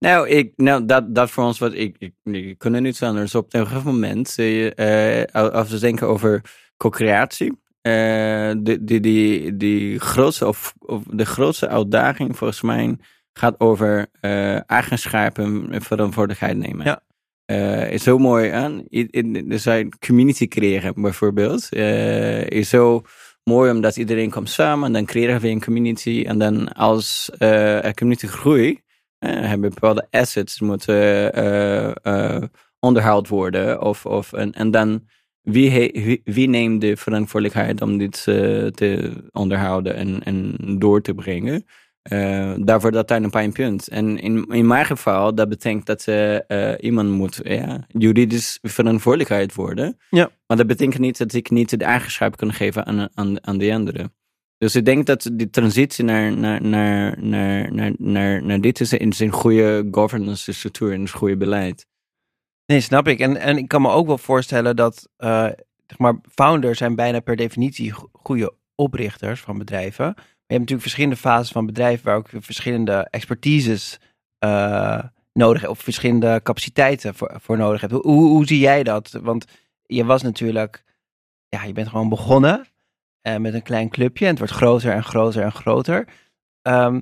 Nou, ik, nou dat, dat voor ons wat ik, ik, ik kan er niets anders op. Op een gegeven moment, zie je, eh, als we denken over co-creatie, eh, die, die, die, die grootste, of, of de grootste uitdaging volgens mij gaat over eh eigenschap en verantwoordelijkheid nemen. Ja. Is zo mooi aan. Er zijn community creëren bijvoorbeeld. Is zo mooi omdat iedereen komt samen en dan creëren we een community. En dan als eh een community groeit, hebben bepaalde assets moeten eh, eh, onderhoud worden. Of, of, en, en dan wie, he- wie, wie neemt de verantwoordelijkheid om dit eh, te onderhouden en, en door te brengen? Eh, daar wordt dat een pijnpunt. En in, in mijn geval, dat betekent dat eh, eh, iemand moet ja, juridisch verantwoordelijkheid worden. Ja. Maar dat betekent niet dat ik niet de eigenschap kan geven aan, aan, aan de anderen. Dus ik denk dat die transitie naar, naar, naar, naar, naar, naar, naar dit is is een goede governance structuur en een goede beleid. Nee, snap ik. En, en ik kan me ook wel voorstellen dat eh, zeg maar, founders zijn bijna per definitie go- goede oprichters van bedrijven. Maar je hebt natuurlijk verschillende fases van bedrijven waar ook verschillende expertises eh, nodig of verschillende capaciteiten voor, voor nodig hebt. Hoe, hoe, hoe zie jij dat? Want je was natuurlijk, ja, je bent gewoon begonnen met een klein clubje en het wordt groter en groter en groter. Ehm,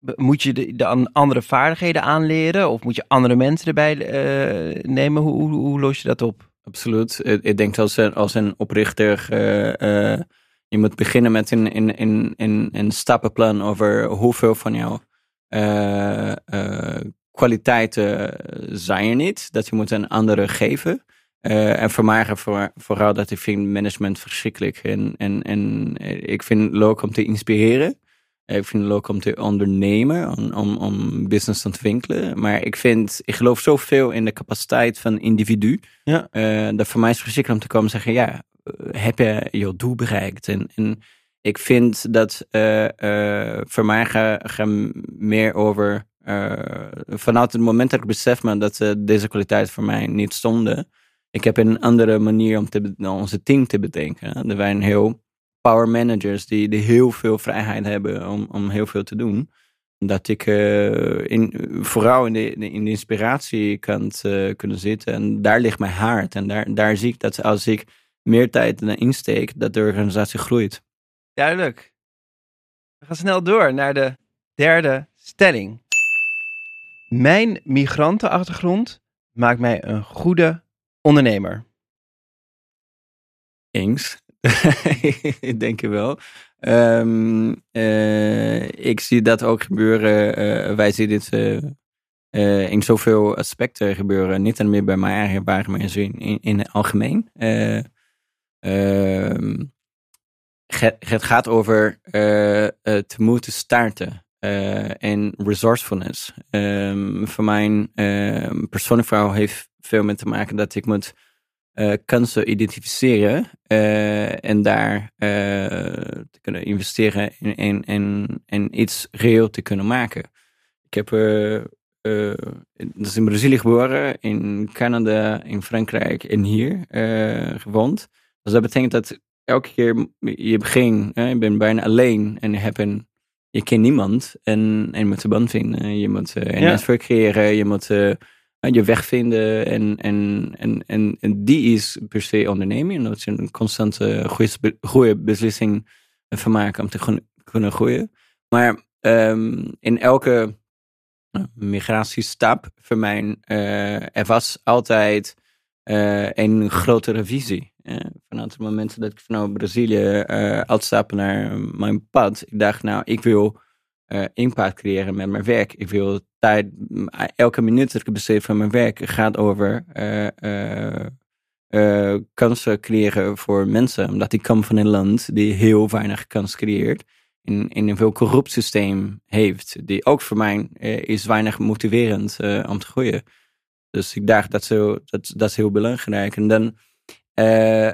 moet je de, de an- andere vaardigheden aanleren of moet je andere mensen erbij eh, nemen? Hoe, hoe, los je dat op? Absoluut. Ik, ik denk als een, als een oprichter, eh, eh, je moet beginnen met een, een, stappenplan over hoeveel van jouw eh, eh, kwaliteiten zijn er niet. Dat je moet een andere geven. Eh, en voor mij voor, vooral dat ik vind management verschrikkelijk. En, en, en ik vind het leuk om te inspireren. Ik vind het leuk om te ondernemen, om, om, om business te ontwikkelen. Maar ik vind, ik geloof zoveel in de capaciteit van individu. Ja. Eh, dat voor mij is het verschrikkelijk om te komen en zeggen, ja, eh, heb je je doel bereikt? En, en ik vind dat eh, eh, voor mij gaat ga meer over, eh, vanuit het moment dat ik besef me dat eh, deze kwaliteit voor mij niet stonden. Ik heb een andere manier om te, be- onze team te bedenken. Er zijn heel power managers die, die heel veel vrijheid hebben om, om heel veel te doen. Dat ik eh, in, vooral in de, in de inspiratiekant eh kunnen zitten. En daar ligt mijn hart. En daar, daar zie ik dat als ik meer tijd erin insteek, dat de organisatie groeit. Duidelijk. We gaan snel door naar de derde stelling. Mijn migrantenachtergrond maakt mij een goede ondernemer. Eens. ik denk wel. Ehm, eh, ik zie dat ook gebeuren. eh, wij zien dit eh, in zoveel aspecten gebeuren. Niet alleen meer bij mijn eigen ervaring, maar in, in, het algemeen. Eh, ehm, het, het gaat over te moeten starten. en resourcefulness. Ehm, voor mijn ehm persoonlijk verhaal heeft veel met te maken dat ik moet eh, kansen identificeren eh, en daar eh, te kunnen investeren in, in, in, in iets reëel te kunnen maken. Ik heb dus in Brazilië geboren, in Canada, in Frankrijk en hier gewoond. Dus dat betekent dat elke keer je begint, je bent bijna alleen en je hebt een je kent niemand en, en je moet een band vinden. Je moet een Ja. netwerk creëren. Je moet je weg vinden. En, en, en, en, en die is per se onderneming. Dat je een constante goede, beslissing van maken om te kunnen groeien. Maar ehm, in elke migratiestap voor mij, uh, er was altijd uh, een grotere visie. Vanuit het moment dat ik vanuit Brazilië uh, uitstapte naar mijn pad, ik dacht nou, ik wil impact creëren met mijn werk. Ik wil tijd, elke minuut dat ik besteed van mijn werk gaat over kansen creëren voor mensen. Omdat ik kom van een land die heel weinig kans creëert in, in een veel corrupt systeem heeft. Die ook voor mij uh, is weinig motiverend uh, om te groeien. Dus ik dacht dat, zo, dat, dat is heel belangrijk. En dan uh,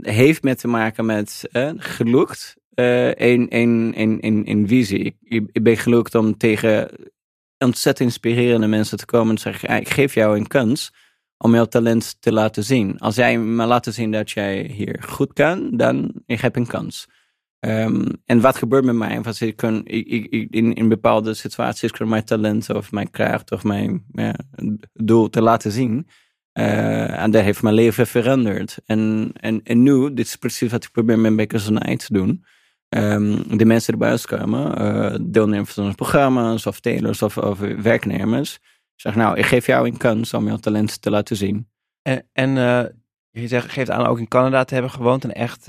heeft met te maken met gelukt een, een, een, een, een visie. Ik, ik ben gelukt om tegen ontzettend inspirerende mensen te komen en zeggen, ik geef jou een kans om jouw talent te laten zien. Als jij me laat zien dat jij hier goed kan, dan ik heb een kans. Um, en wat gebeurt met mij? Ik kan, ik, ik, in, in bepaalde situaties kan mijn talent of mijn kracht of mijn doel te laten zien. Uh, en dat heeft mijn leven veranderd. En, en, en nu, dit is precies wat ik probeer met Bakers Night te doen. Um, de mensen erbij komen, uh, deelnemers van programma's of telers of, werknemers. Zeg nou, ik geef jou een kans om jouw talent te laten zien. En, en uh, je zegt, geeft aan ook in Canada te hebben gewoond en echt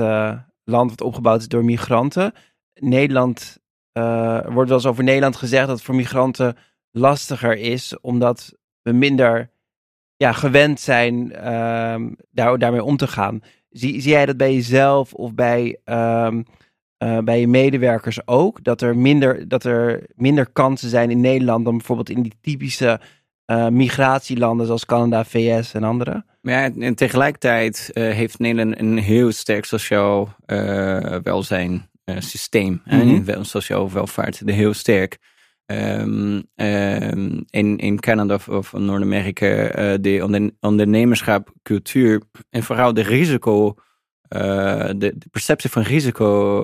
land wat opgebouwd is door migranten. Nederland, uh, wordt wel eens over Nederland gezegd dat het voor migranten lastiger is, omdat we minder ja, gewend zijn uh, daar, daarmee om te gaan. Zie, zie jij dat bij jezelf of bij, uh, bij je medewerkers ook? Dat er, minder, dat er minder kansen zijn in Nederland dan bijvoorbeeld in die typische uh, migratielanden zoals Canada, VS en andere. Ja, en tegelijkertijd uh, heeft Nederland een heel sterk sociaal welzijn systeem. Mm -hmm. Een sociaal welvaart, heel sterk. Um, um, in, in Canada of, of Noord-Amerika, de onder, ondernemerschapcultuur en vooral de risico, de, de, perceptie van risico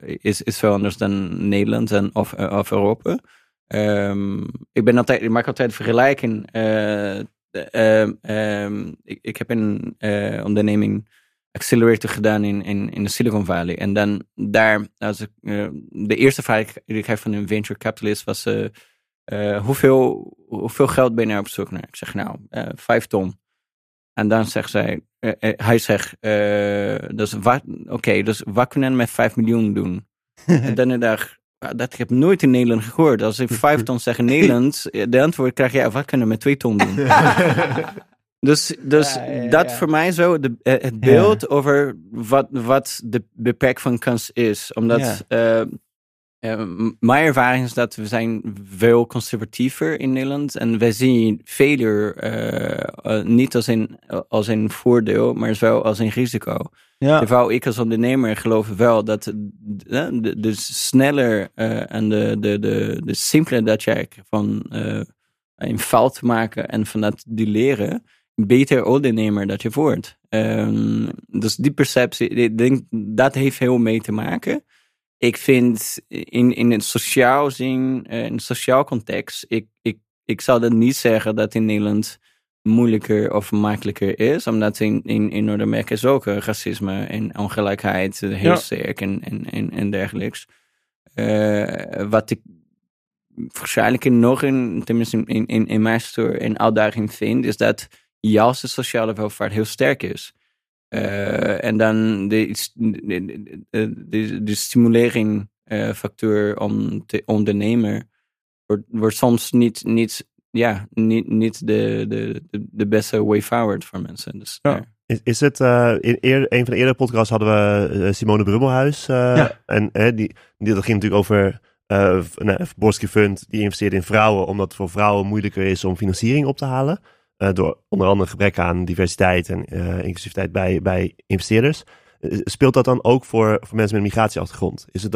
is, is veel anders dan Nederland en of, of Europa. Um, ik, ben altijd, ik maak altijd vergelijking. Uh, um, ik, ik, heb een onderneming accelerator gedaan in, in, in de Silicon Valley. En dan daar, als ik, de eerste vraag die ik heb van een venture capitalist was: hoeveel, hoeveel geld ben je nou op zoek naar? Ik zeg nou, vijf ton. En dan zegt zij, hij zegt, dus wat, oké, okay, dus wat kunnen we met vijf miljoen doen? en dan dacht dat ik heb nooit in Nederland gehoord. Als ik vijf ton zeg in Nederland, de antwoord krijg je, ja, wat kunnen we met twee ton doen? dus dus ja, ja, dat voor mij zo, de, eh, het beeld over wat, wat de beperk van kans is. Omdat uh, uh, mijn ervaring is dat we zijn veel conservatiever in Nederland. En we zien velen niet als een, als een voordeel, maar wel als een risico. Ja. Terwijl ik als ondernemer geloof wel dat de, de, sneller en de, de, de, de simpeler dat jij van een fout maken en van dat die leren, beter ondernemer dat je wordt. Um, dus die perceptie, ik denk dat heeft heel mee te maken. Ik vind in, in het sociaal zin, uh, in het sociaal context, ik, ik, ik zou dat niet zeggen dat in Nederland moeilijker of makkelijker is. Omdat in, in, in Noord-Amerika is ook racisme en ongelijkheid heel sterk en, en, en, en dergelijks. Uh, wat ik waarschijnlijk nog in, tenminste in, in, in mijn story, een uitdaging vind, is dat juist de sociale welvaart heel sterk is. Uh, en dan de, de, de, de stimulering uh, factor om te ondernemen wordt, wordt soms niet, niet ja, niet, niet de, de, de, beste way forward voor mensen. Dus, ja. Is, is het, uh, in eer, een van de eerdere podcasts hadden we Simone Brummelhuis. Uh, ja. En die, die, dat ging natuurlijk over uh, nou, Borski Fund, die investeert in vrouwen, omdat het voor vrouwen moeilijker is om financiering op te halen. Door onder andere gebrek aan diversiteit en inclusiviteit bij, bij investeerders. Speelt dat dan ook voor, voor mensen met een migratieachtergrond? Is het,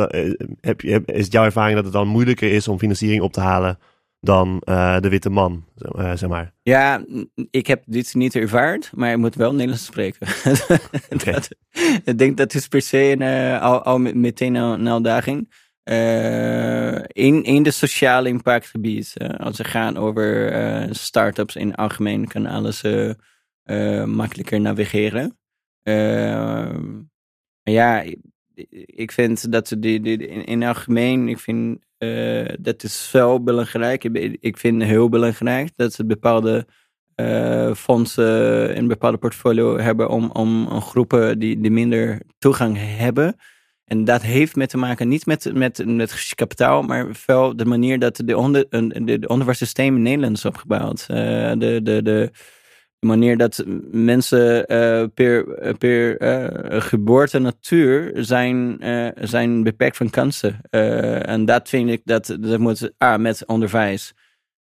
heb je, is het jouw ervaring dat het dan moeilijker is om financiering op te halen dan uh, de witte man, uh, zeg maar. Ja, ik heb dit niet ervaard, maar ik moet wel Nederlands spreken. okay. dat, ik denk dat is per se een, al, al meteen een, een uitdaging. Eh, in, in de sociale impactgebied. Uh, als we gaan over uh, start-ups in het algemeen, kan alles makkelijker navigeren. ja, ik vind dat die, die, in, in het algemeen, ik vind dat is zo belangrijk. Ik, vind heel belangrijk dat ze bepaalde fondsen in bepaalde portfolio hebben om, om groepen die, die minder toegang hebben en dat heeft met te maken niet met, met, met kapitaal, maar wel de manier dat de, onder, de, de onderwijssysteem in Nederland is opgebouwd. Uh, de, de, de manier dat mensen uh, per, per uh, geboorte natuur zijn, zijn beperkt van kansen. en dat vind ik dat, dat moet A, met onderwijs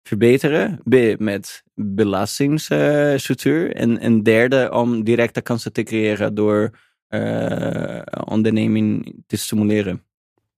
verbeteren. B, met belastingsstructuur. en, en derde, om directe kansen te creëren door onderneming te stimuleren.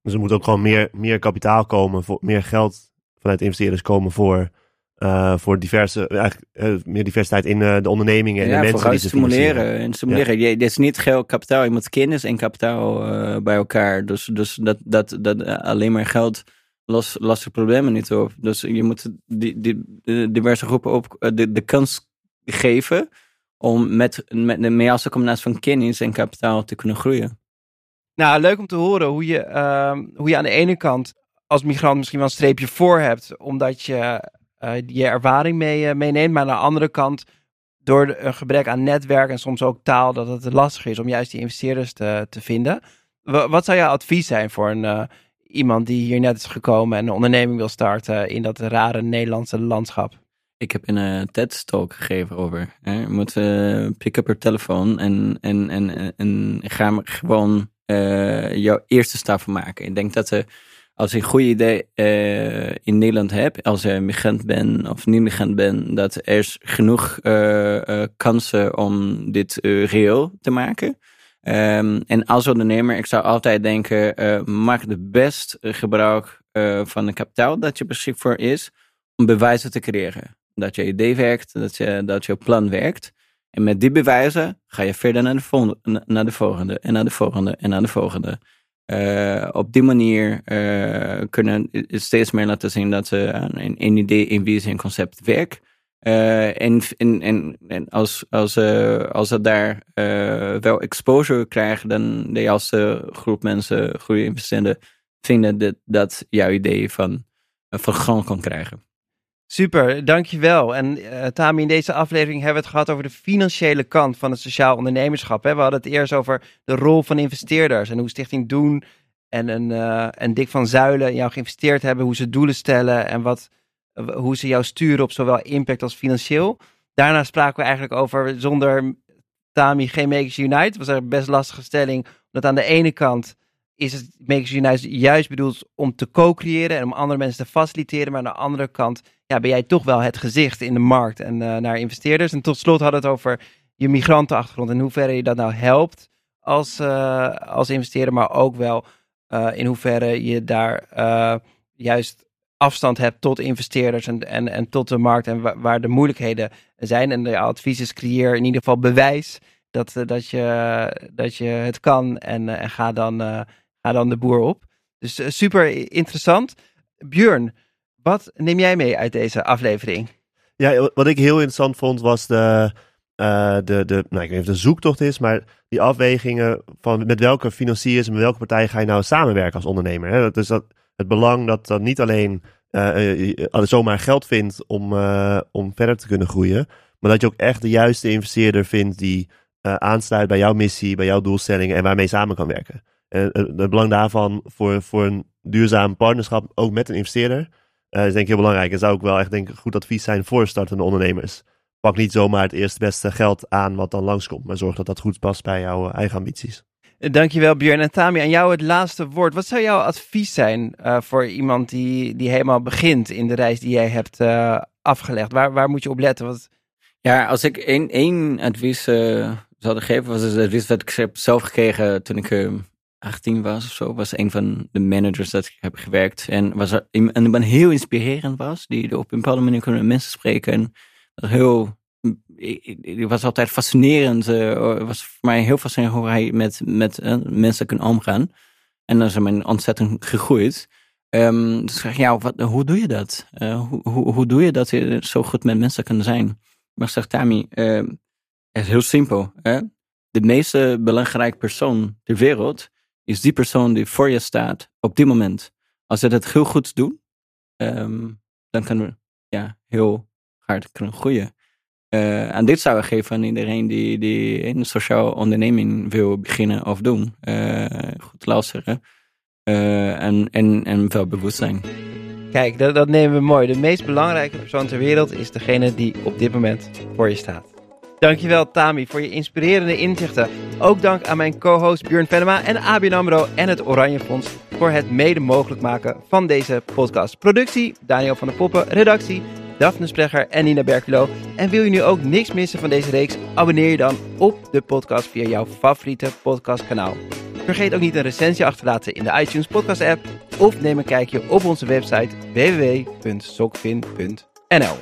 Dus er moet ook gewoon meer, meer kapitaal komen, voor, meer geld vanuit investeerders komen voor, uh, voor diverse, eigenlijk, uh, meer diversiteit in de ondernemingen en ja, de mensen die ze stimuleren. En stimuleren. Ja. Je, dit is niet geld kapitaal, je moet kennis en kapitaal bij elkaar. Dus, dus dat, dat, dat alleen maar geld los, lost de problemen niet op. Dus je moet die, die, die diverse groepen op de, de kans geven om met, met de meeste van kennis en kapitaal te kunnen groeien. Nou, leuk om te horen hoe je, uh, hoe je aan de ene kant als migrant misschien wel een streepje voor hebt, omdat je uh, je ervaring mee, uh, meeneemt, maar aan de andere kant door een gebrek aan netwerk en soms ook taal, dat het lastig is om juist die investeerders te, te vinden. Wat zou jouw advies zijn voor een, uh, iemand die hier net is gekomen en een onderneming wil starten in dat rare Nederlandse landschap? Ik heb een uh, TED-talk gegeven over. Hè. Je moet uh, pick up je telefoon en, en, en, en ga gewoon uh, jouw eerste stap maken. Ik denk dat er, als je een goede idee in Nederland hebt, als je migrant bent of niet migrant bent, dat er is genoeg kansen om dit reëel te maken. Um, en als ondernemer, ik zou altijd denken, maak het best gebruik van het kapitaal dat je beschikbaar is om bewijzen te creëren dat je idee werkt, dat je, dat je plan werkt. En met die bewijzen ga je verder naar de, volgende, naar de volgende en naar de volgende en naar de volgende. Uh, op die manier uh, kunnen steeds meer laten zien dat ze een, een idee in wie een concept werkt. En, en, en, en, als, als, als ze daar wel exposure krijgen, dan de juiste groep mensen, goede investeerders, vinden dat, dat jouw idee van, van gang kan krijgen. Super, dankjewel. En uh, Tami, in deze aflevering hebben we het gehad over de financiële kant van het sociaal ondernemerschap. We hadden het eerst over de rol van investeerders en hoe Stichting Doen en, een, uh, en Dick van Zuilen jou geïnvesteerd hebben, hoe ze doelen stellen en wat, hoe ze jou sturen op zowel impact als financieel. Daarna spraken we eigenlijk over zonder Tami geen Makers Unite. Dat was een best lastige stelling, omdat aan de ene kant is het Makers juist bedoeld om te co-creëren en om andere mensen te faciliteren. Maar aan de andere kant ja, ben jij toch wel het gezicht in de markt en uh, naar investeerders. En tot slot we het over je migrantenachtergrond en hoeverre je dat nou helpt als, uh, als investeerder, maar ook wel uh, in hoeverre je daar juist afstand hebt tot investeerders en, en, en tot de markt en waar, waar de moeilijkheden zijn. En de advies is creëer in ieder geval bewijs dat, dat, je, dat je het kan en, en ga, dan, ga dan de boer op. Dus super interessant. Björn, wat neem jij mee uit deze aflevering? Ja, wat ik heel interessant vond was de, uh, de, de, nou, ik weet niet of een zoektocht is, maar die afwegingen van met welke financiers en met welke partijen ga je nou samenwerken als ondernemer. Hè? Dus dat, het belang dat dat niet alleen uh, zomaar geld vindt om, om verder te kunnen groeien, maar dat je ook echt de juiste investeerder vindt die aansluit bij jouw missie, bij jouw doelstellingen en waarmee samen kan werken. En het belang daarvan voor, voor een duurzaam partnerschap, ook met een investeerder, uh, is denk ik heel belangrijk. En zou ook wel echt denk ik, goed advies zijn voor startende ondernemers. Pak niet zomaar het eerste beste geld aan wat dan langskomt. Maar zorg dat dat goed past bij jouw eh, eigen ambities. Eh, dankjewel Björn. En Tami, aan jou het laatste woord. Wat zou jouw advies zijn uh, voor iemand die, die helemaal begint in de reis die jij hebt uh, afgelegd? Waar, waar moet je op letten? Wat... Ja, als ik één, één advies uh, zou geven, was het advies dat ik zelf gekregen toen ik 18 was of zo, was een van de managers dat ik heb gewerkt. En was er een man heel inspirerend was, die op een bepaalde manier kunnen mensen spreken. En heel, het was altijd fascinerend. Het uh, was voor mij heel fascinerend hoe hij met, met uh, mensen kan omgaan. En dan zijn we ontzettend gegroeid. Um, dus zeg ja, wat, hoe doe je dat? Uh, hoe, hoe, hoe doe je dat je zo goed met mensen kan zijn? Maar zegt Tami, uh, het is heel simpel. Hè? De meest belangrijke persoon ter wereld is die persoon die voor je staat op dit moment. Als je dat heel goed doet, um, dan kunnen we ja, heel hard kunnen groeien. En dit zou ik geven aan iedereen die, die een sociaal onderneming wil beginnen of doen. Uh, goed luisteren uh, en, en, en wel bewust zijn. Kijk, dat, dat nemen we mooi. De meest belangrijke persoon ter wereld is degene die op dit moment voor je staat. Dankjewel Tami voor je inspirerende inzichten. Ook dank aan mijn co-host Björn Venema en ABN AMRO en het Oranje Fonds voor het mede mogelijk maken van deze podcast. Productie Daniel van der Poppen, redactie Daphne Sprecher en Nina Berkelo. En wil je nu ook niks missen van deze reeks? Abonneer je dan op de podcast via jouw favoriete podcastkanaal. Vergeet ook niet een recensie achter te laten in de iTunes podcast app of neem een kijkje op onze website www.sokvin.nl.